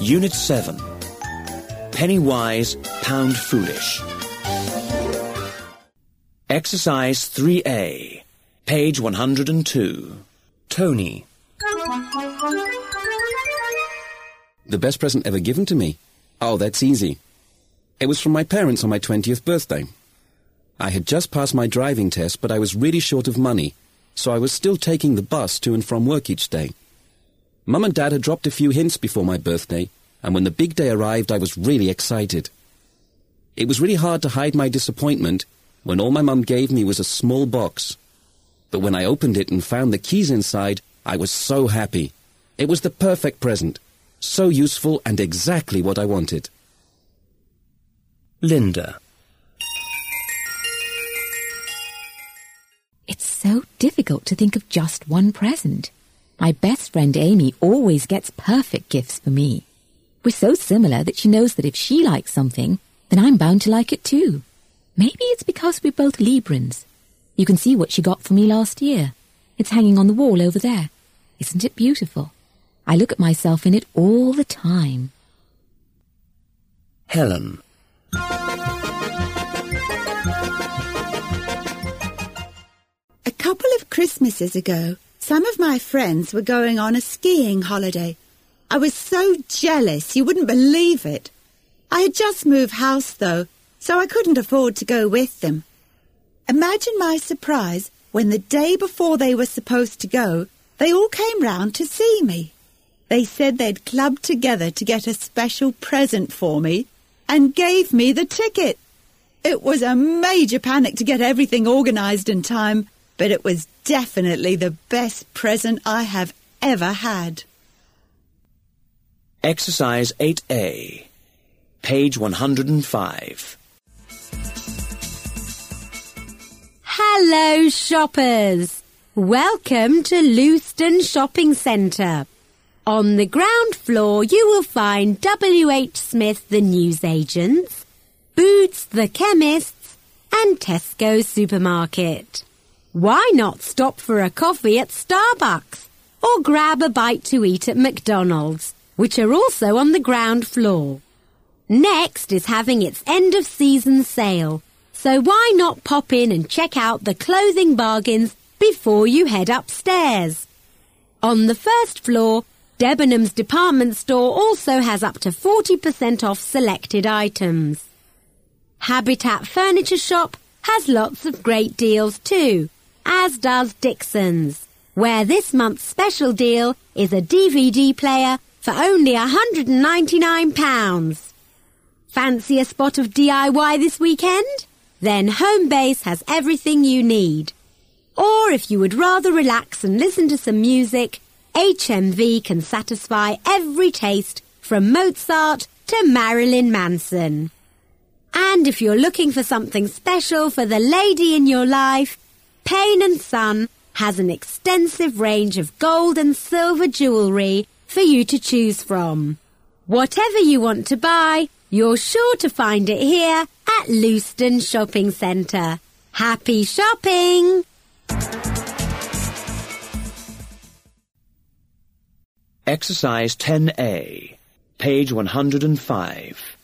Unit 7. Penny wise, pound foolish. Exercise 3A. Page 102. Tony. The best present ever given to me? Oh, that's easy. It was from my parents on my 20th birthday. I had just passed my driving test, but I was really short of money, so I was still taking the bus to and from work each day. Mum and Dad had dropped a few hints before my birthday, and when the big day arrived, I was really excited. It was really hard to hide my disappointment when all my mum gave me was a small box. But when I opened it and found the keys inside, I was so happy. It was the perfect present. So useful and exactly what I wanted. Linda. It's so difficult to think of just one present. My best friend Amy always gets perfect gifts for me. We're so similar that she knows that if she likes something, then I'm bound to like it too. Maybe it's because we're both Librans. You can see what she got for me last year. It's hanging on the wall over there. Isn't it beautiful? I look at myself in it all the time. Helen. A couple of Christmases ago, some of my friends were going on a skiing holiday. I was so jealous you wouldn't believe it. I had just moved house though, so I couldn't afford to go with them. Imagine my surprise when the day before they were supposed to go, they all came round to see me. They said they'd clubbed together to get a special present for me and gave me the ticket. It was a major panic to get everything organised in time, but it was definitely the best present I have ever had. Exercise 8A. Page 105. Hello, shoppers. Welcome to Lewiston Shopping Centre. On the ground floor, you will find W.H. Smith, the newsagents, Boots, the chemists, and Tesco supermarket. Why not stop for a coffee at Starbucks or grab a bite to eat at McDonald's, which are also on the ground floor? Next is having its end of season sale, so why not pop in and check out the clothing bargains before you head upstairs? On the first floor, Debenhams department store also has up to 40% off selected items. Habitat Furniture Shop has lots of great deals too, as does Dixon's, where this month's special deal is a DVD player for only £199. Fancy a spot of DIY this weekend? Then Homebase has everything you need. Or if you would rather relax and listen to some music, HMV can satisfy every taste from Mozart to Marilyn Manson. And if you're looking for something special for the lady in your life, Payne and Son has an extensive range of gold and silver jewellery for you to choose from. Whatever you want to buy, you're sure to find it here at Lewiston Shopping Centre. Happy shopping! Exercise 10A. Page 105.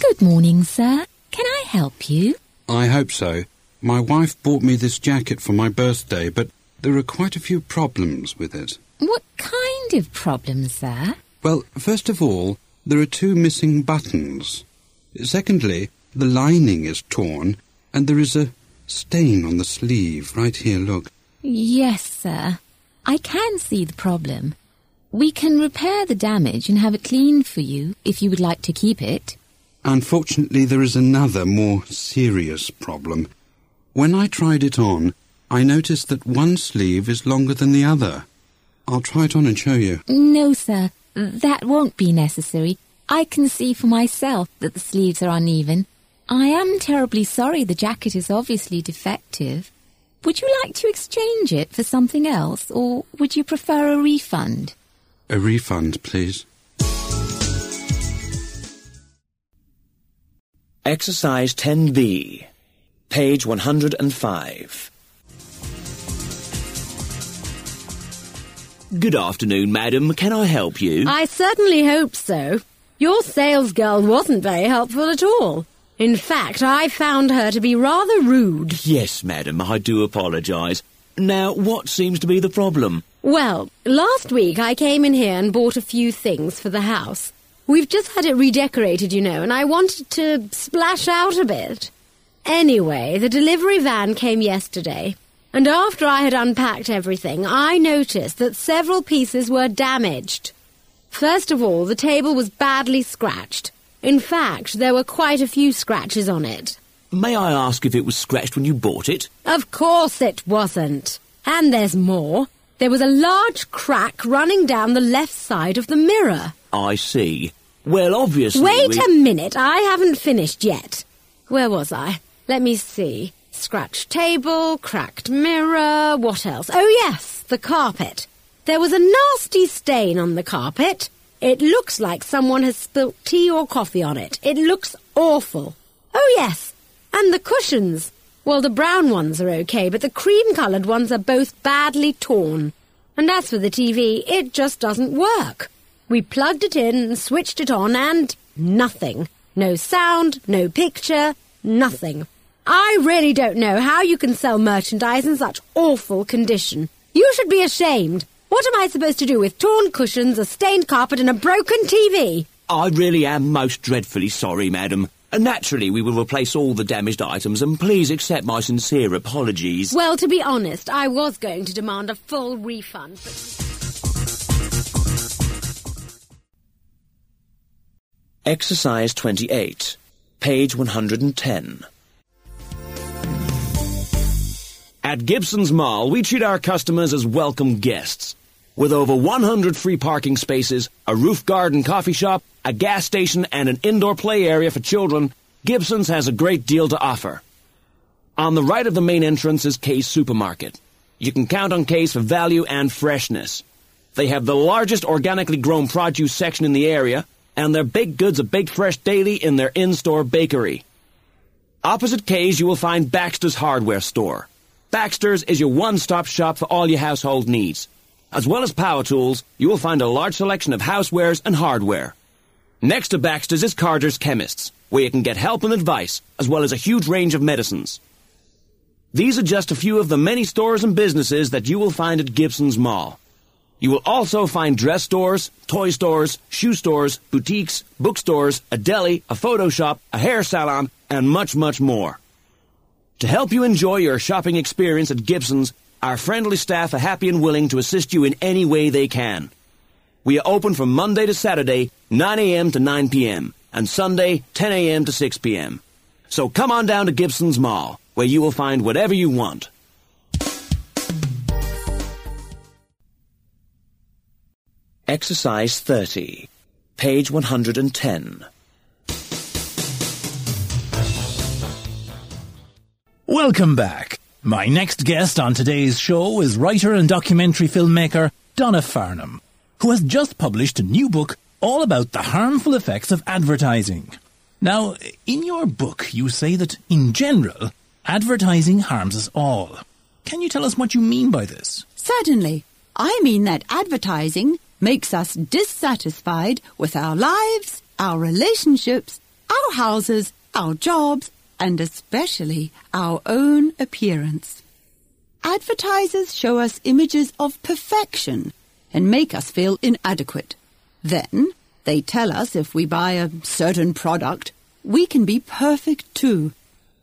Good morning, sir. Can I help you? I hope so. My wife bought me this jacket for my birthday, but there are quite a few problems with it. What kind of problems, sir? Well, first of all, there are two missing buttons. Secondly, the lining is torn, and there is a stain on the sleeve right here, look. Yes, sir. I can see the problem. We can repair the damage and have it cleaned for you if you would like to keep it. Unfortunately, there is another more serious problem. When I tried it on, I noticed that one sleeve is longer than the other. I'll try it on and show you. No, sir. That won't be necessary. I can see for myself that the sleeves are uneven. I am terribly sorry the jacket is obviously defective. Would you like to exchange it for something else, or would you prefer a refund? A refund, please. Exercise 10B. Page 105. Good afternoon, madam. Can I help you? I certainly hope so. Your sales girl wasn't very helpful at all. In fact, I found her to be rather rude. Yes, madam, I do apologise. Now, what seems to be the problem? Well, last week I came in here and bought a few things for the house. We've just had it redecorated, you know, and I wanted to splash out a bit. Anyway, the delivery van came yesterday, and after I had unpacked everything, I noticed that several pieces were damaged. First of all, the table was badly scratched. In fact, there were quite a few scratches on it. May I ask if it was scratched when you bought it? Of course it wasn't. And there's more. There was a large crack running down the left side of the mirror. I see. Well, obviously. Wait we- a minute, I haven't finished yet. Where was I? Let me see. Scratched table, cracked mirror, what else? Oh yes, the carpet. There was a nasty stain on the carpet. It looks like someone has spilt tea or coffee on it. It looks awful. Oh yes, and the cushions. Well, the brown ones are okay, but the cream-coloured ones are both badly torn. And as for the TV, it just doesn't work. We plugged it in and switched it on and nothing. No sound, no picture, nothing. I really don't know how you can sell merchandise in such awful condition. You should be ashamed. What am I supposed to do with torn cushions, a stained carpet, and a broken TV? I really am most dreadfully sorry, madam. And naturally, we will replace all the damaged items, and please accept my sincere apologies. Well, to be honest, I was going to demand a full refund. But... Exercise 28, page 110. At Gibson's Mall, we treat our customers as welcome guests. With over 100 free parking spaces, a roof garden coffee shop, a gas station, and an indoor play area for children, Gibson's has a great deal to offer. On the right of the main entrance is Kay's Supermarket. You can count on Kay's for value and freshness. They have the largest organically grown produce section in the area, and their baked goods are baked fresh daily in their in-store bakery. Opposite Kay's, you will find Baxter's Hardware Store. Baxter's is your one-stop shop for all your household needs. As well as power tools, you will find a large selection of housewares and hardware. Next to Baxter's is Carter's Chemists, where you can get help and advice, as well as a huge range of medicines. These are just a few of the many stores and businesses that you will find at Gibson's Mall. You will also find dress stores, toy stores, shoe stores, boutiques, bookstores, a deli, a photo shop, a hair salon, and much, much more. To help you enjoy your shopping experience at Gibson's, our friendly staff are happy and willing to assist you in any way they can. We are open from Monday to Saturday, 9 a.m. to 9 p.m., and Sunday, 10 a.m. to 6 p.m. So come on down to Gibson's Mall, where you will find whatever you want. Exercise 30, page 110. Welcome back. My next guest on today's show is writer and documentary filmmaker Donna Farnham, who has just published a new book all about the harmful effects of advertising. Now, in your book, you say that, in general, advertising harms us all. Can you tell us what you mean by this? Certainly. I mean that advertising makes us dissatisfied with our lives, our relationships, our houses, our jobs, and especially our own appearance. Advertisers show us images of perfection and make us feel inadequate. Then they tell us if we buy a certain product, we can be perfect too.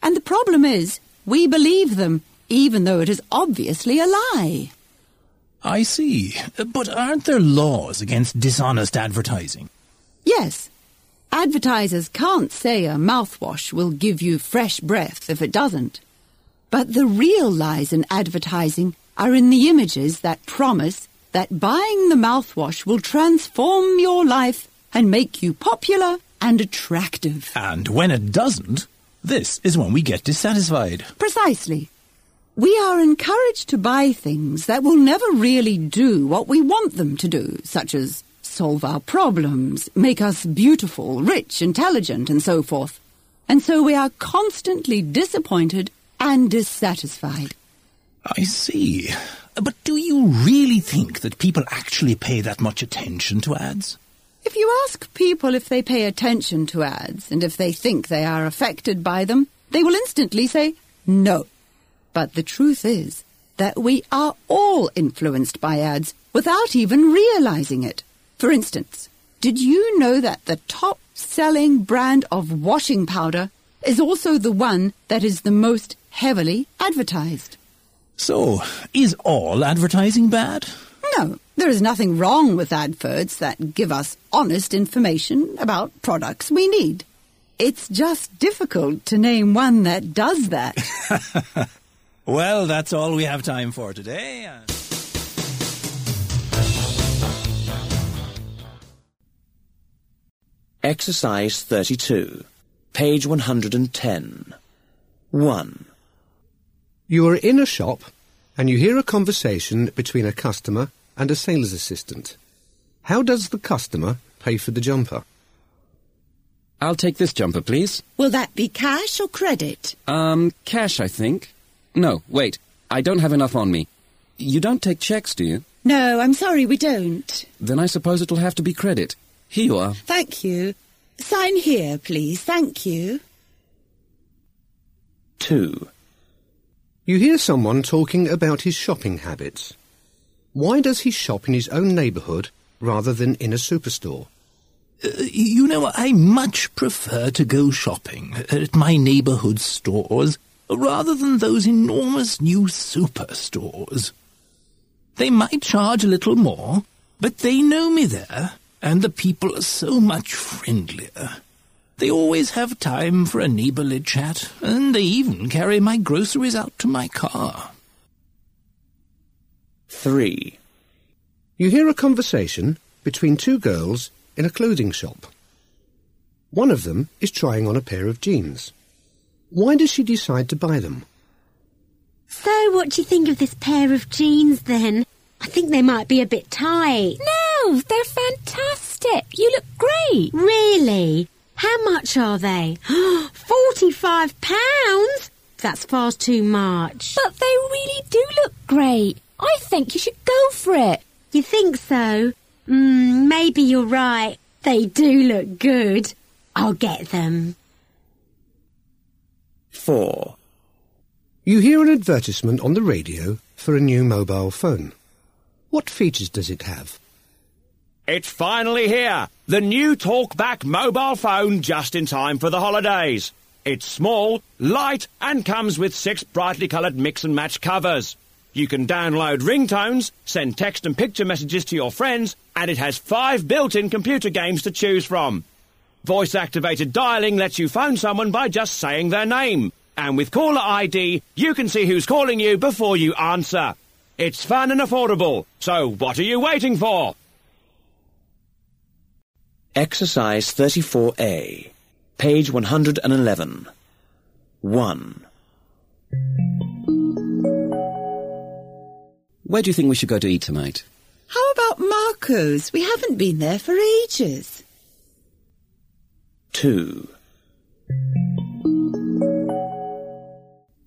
And the problem is, we believe them, even though it is obviously a lie. I see. But aren't there laws against dishonest advertising? Yes. Advertisers can't say a mouthwash will give you fresh breath if it doesn't. But the real lies in advertising are in the images that promise that buying the mouthwash will transform your life and make you popular and attractive. And when it doesn't, this is when we get dissatisfied. Precisely. We are encouraged to buy things that will never really do what we want them to do, such as solve our problems, make us beautiful, rich, intelligent, and so forth. And so we are constantly disappointed and dissatisfied. I see. But do you really think that people actually pay that much attention to ads? If you ask people if they pay attention to ads and if they think they are affected by them, they will instantly say no. But the truth is that we are all influenced by ads without even realizing it. For instance, did you know that the top selling brand of washing powder is also the one that is the most heavily advertised? So, is all advertising bad? No, there is nothing wrong with adverts that give us honest information about products we need. It's just difficult to name one that does that. Well, that's all we have time for today. Exercise 32, page 110. 1. You are in a shop and you hear a conversation between a customer and a sales assistant. How does the customer pay for the jumper? I'll take this jumper, please. Will that be cash or credit? Um, cash, I think. No, wait. I don't have enough on me. You don't take checks, do you? No, I'm sorry, we don't. Then I suppose it'll have to be credit. Here you are. Thank you. Sign here, please. Thank you. 2. You hear someone talking about his shopping habits. Why does he shop in his own neighbourhood rather than in a superstore? Uh, you know, I much prefer to go shopping at my neighbourhood stores rather than those enormous new superstores. They might charge a little more, but they know me there, and the people are so much friendlier. They always have time for a neighbourly chat, and they even carry my groceries out to my car. 3. You hear a conversation between two girls in a clothing shop. One of them is trying on a pair of jeans. Why does she decide to buy them? So, what do you think of this pair of jeans then? I think they might be a bit tight. No, they're fantastic. You look great. Really? How much are they? Forty-five pounds? That's far too much. But they really do look great. I think you should go for it. You think so? Mm, maybe you're right. They do look good. I'll get them. 4. You hear an advertisement on the radio for a new mobile phone. What features does it have? It's finally here! The new TalkBack mobile phone just in time for the holidays. It's small, light, and comes with six brightly coloured mix and match covers. You can download ringtones, send text and picture messages to your friends, and it has five built-in computer games to choose from. Voice-activated dialing lets you phone someone by just saying their name. And with caller ID, you can see who's calling you before you answer. It's fun and affordable, so what are you waiting for? Exercise 34A, page 111. 1. Where do you think we should go to eat tonight? How about Marco's? We haven't been there for ages. 2.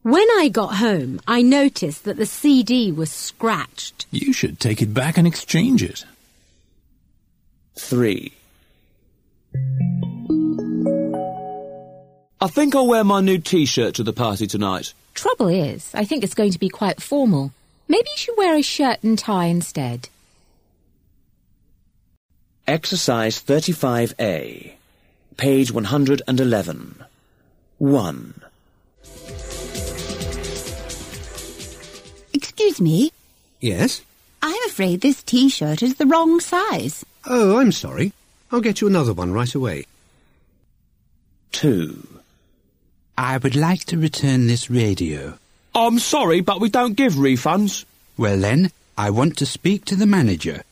When I got home, I noticed that the CD was scratched. You should take it back and exchange it. 3. I think I'll wear my new t-shirt to the party tonight. Trouble is, I think it's going to be quite formal. Maybe you should wear a shirt and tie instead. Exercise 35A, page 111. 1. Excuse me. Yes? I'm afraid this T-shirt is the wrong size. Oh, I'm sorry. I'll get you another one right away. 2. I would like to return this radio. I'm sorry, but we don't give refunds. Well then, I want to speak to the manager.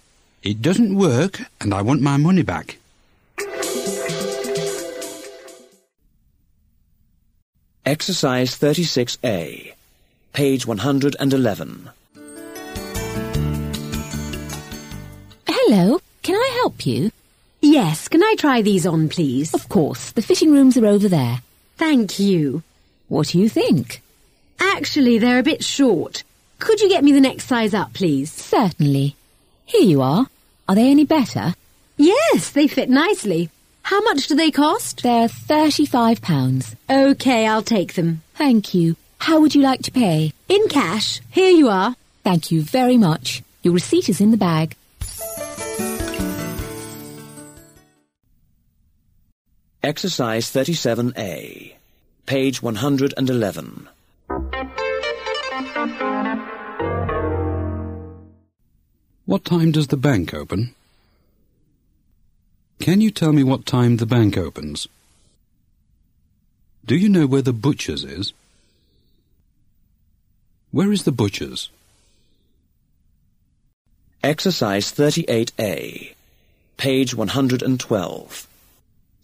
It doesn't work, and I want my money back. Exercise 36A, page 111. Hello, can I help you? Yes, can I try these on, please? Of course, the fitting rooms are over there. Thank you. What do you think? Actually, they're a bit short. Could you get me the next size up, please? Certainly. Here you are. Are they any better? Yes, they fit nicely. How much do they cost? They're £35. Okay, I'll take them. Thank you. How would you like to pay? In cash. Here you are. Thank you very much. Your receipt is in the bag. Exercise 37A. Page 111. What time does the bank open? Can you tell me what time the bank opens? Do you know where the butcher's is? Where is the butcher's? Exercise 38A. Page 112.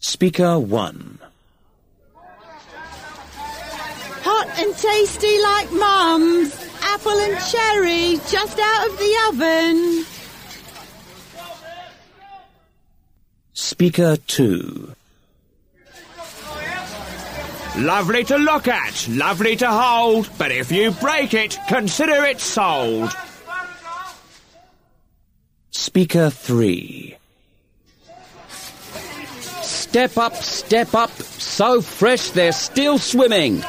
Speaker 1. Hot and tasty like Mum's. Apple and cherry, just out of the oven. Speaker 2. Lovely to look at, lovely to hold, but if you break it, consider it sold. Speaker 3. Step up, step up. So fresh they're still swimming.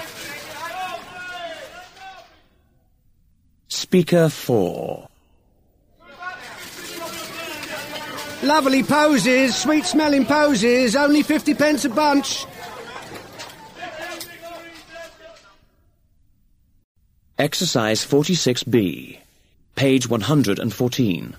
Speaker 4. Lovely posies, sweet smelling posies, only 50 pence a bunch. Exercise 46B. Page 114.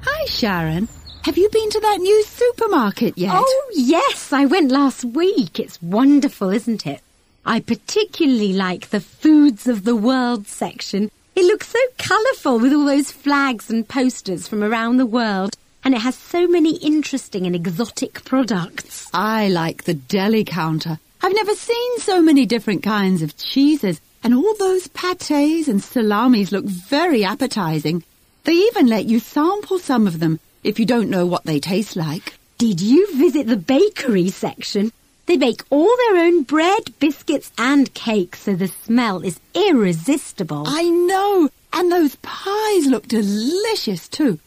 Hi, Sharon. Have you been to that new supermarket yet? Oh, yes, I went last week. It's wonderful, isn't it? I particularly like the Foods of the World section. It looks so colourful with all those flags and posters from around the world, and it has so many interesting and exotic products. I like the deli counter. I've never seen so many different kinds of cheeses, and all those pâtés and salamis look very appetizing. They even let you sample some of them if you don't know what they taste like. Did you visit the bakery section? They bake all their own bread, biscuits, and cakes, so the smell is irresistible. I know, and those pies look delicious too.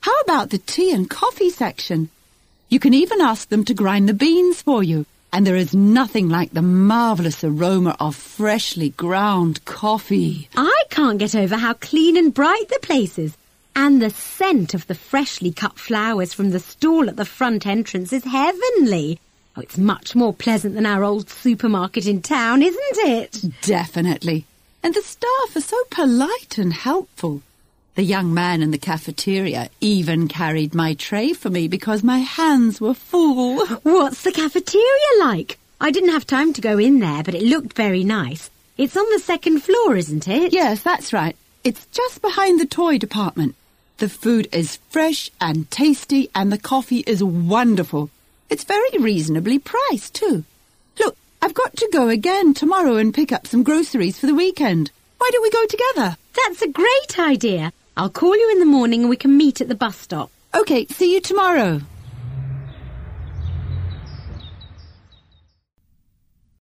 How about the tea and coffee section? You can even ask them to grind the beans for you, and there is nothing like the marvellous aroma of freshly ground coffee. I can't get over how clean and bright the place is. And the scent of the freshly cut flowers from the stall at the front entrance is heavenly. Oh, it's much more pleasant than our old supermarket in town, isn't it? Definitely. And the staff are so polite and helpful. The young man in the cafeteria even carried my tray for me because my hands were full. What's the cafeteria like? I didn't have time to go in there, but it looked very nice. It's on the second floor, isn't it? Yes, that's right. It's just behind the toy department. The food is fresh and tasty, and the coffee is wonderful. It's very reasonably priced, too. I've got to go again tomorrow and pick up some groceries for the weekend. Why don't we go together? That's a great idea. I'll call you in the morning and we can meet at the bus stop. Okay, see you tomorrow.